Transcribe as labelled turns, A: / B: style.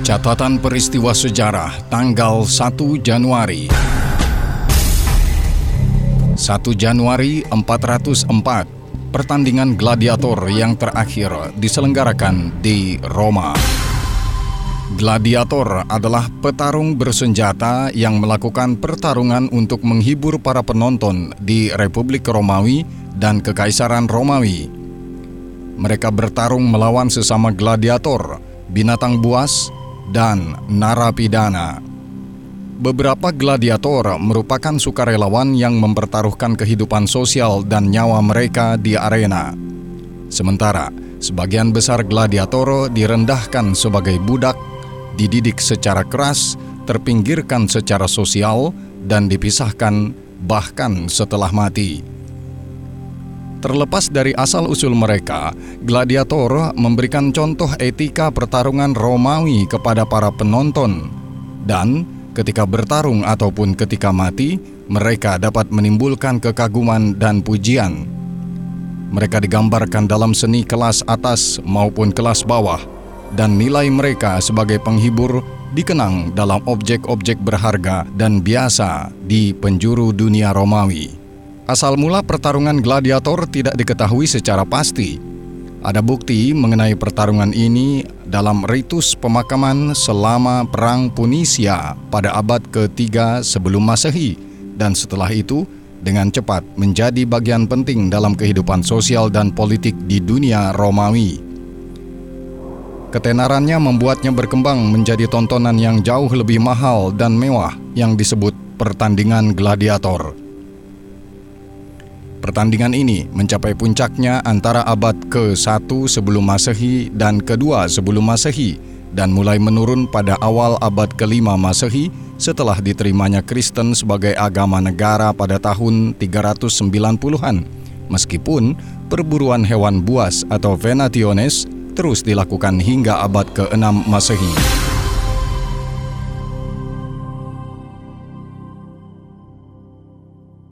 A: Catatan peristiwa sejarah tanggal 1 Januari 1 Januari 404 Pertandingan gladiator yang terakhir diselenggarakan di Roma. Gladiator adalah petarung bersenjata yang melakukan pertarungan untuk menghibur para penonton di Republik Romawi dan Kekaisaran Romawi. Mereka bertarung melawan sesama gladiator, binatang buas, dan narapidana. Beberapa gladiator merupakan sukarelawan yang mempertaruhkan kehidupan sosial dan nyawa mereka di arena. Sementara sebagian besar gladiator direndahkan sebagai budak, dididik secara keras, terpinggirkan secara sosial, dan dipisahkan bahkan setelah mati. Terlepas dari asal-usul mereka, gladiator memberikan contoh etika pertarungan Romawi kepada para penonton, dan ketika bertarung ataupun ketika mati, mereka dapat menimbulkan kekaguman dan pujian. Mereka digambarkan dalam seni kelas atas maupun kelas bawah, dan nilai mereka sebagai penghibur dikenang dalam objek-objek berharga dan biasa di penjuru dunia Romawi. Asal mula pertarungan gladiator tidak diketahui secara pasti. Ada bukti mengenai pertarungan ini dalam ritus pemakaman selama Perang Punisia pada abad ke-3 sebelum Masehi dan setelah itu dengan cepat menjadi bagian penting dalam kehidupan sosial dan politik di dunia Romawi. Ketenarannya membuatnya berkembang menjadi tontonan yang jauh lebih mahal dan mewah yang disebut pertandingan gladiator. Pertandingan ini mencapai puncaknya antara abad ke-1 sebelum Masehi dan ke-2 sebelum Masehi dan mulai menurun pada awal abad ke-5 Masehi setelah diterimanya Kristen sebagai agama negara pada tahun 390-an. Meskipun perburuan hewan buas atau venationes terus dilakukan hingga abad ke-6 Masehi.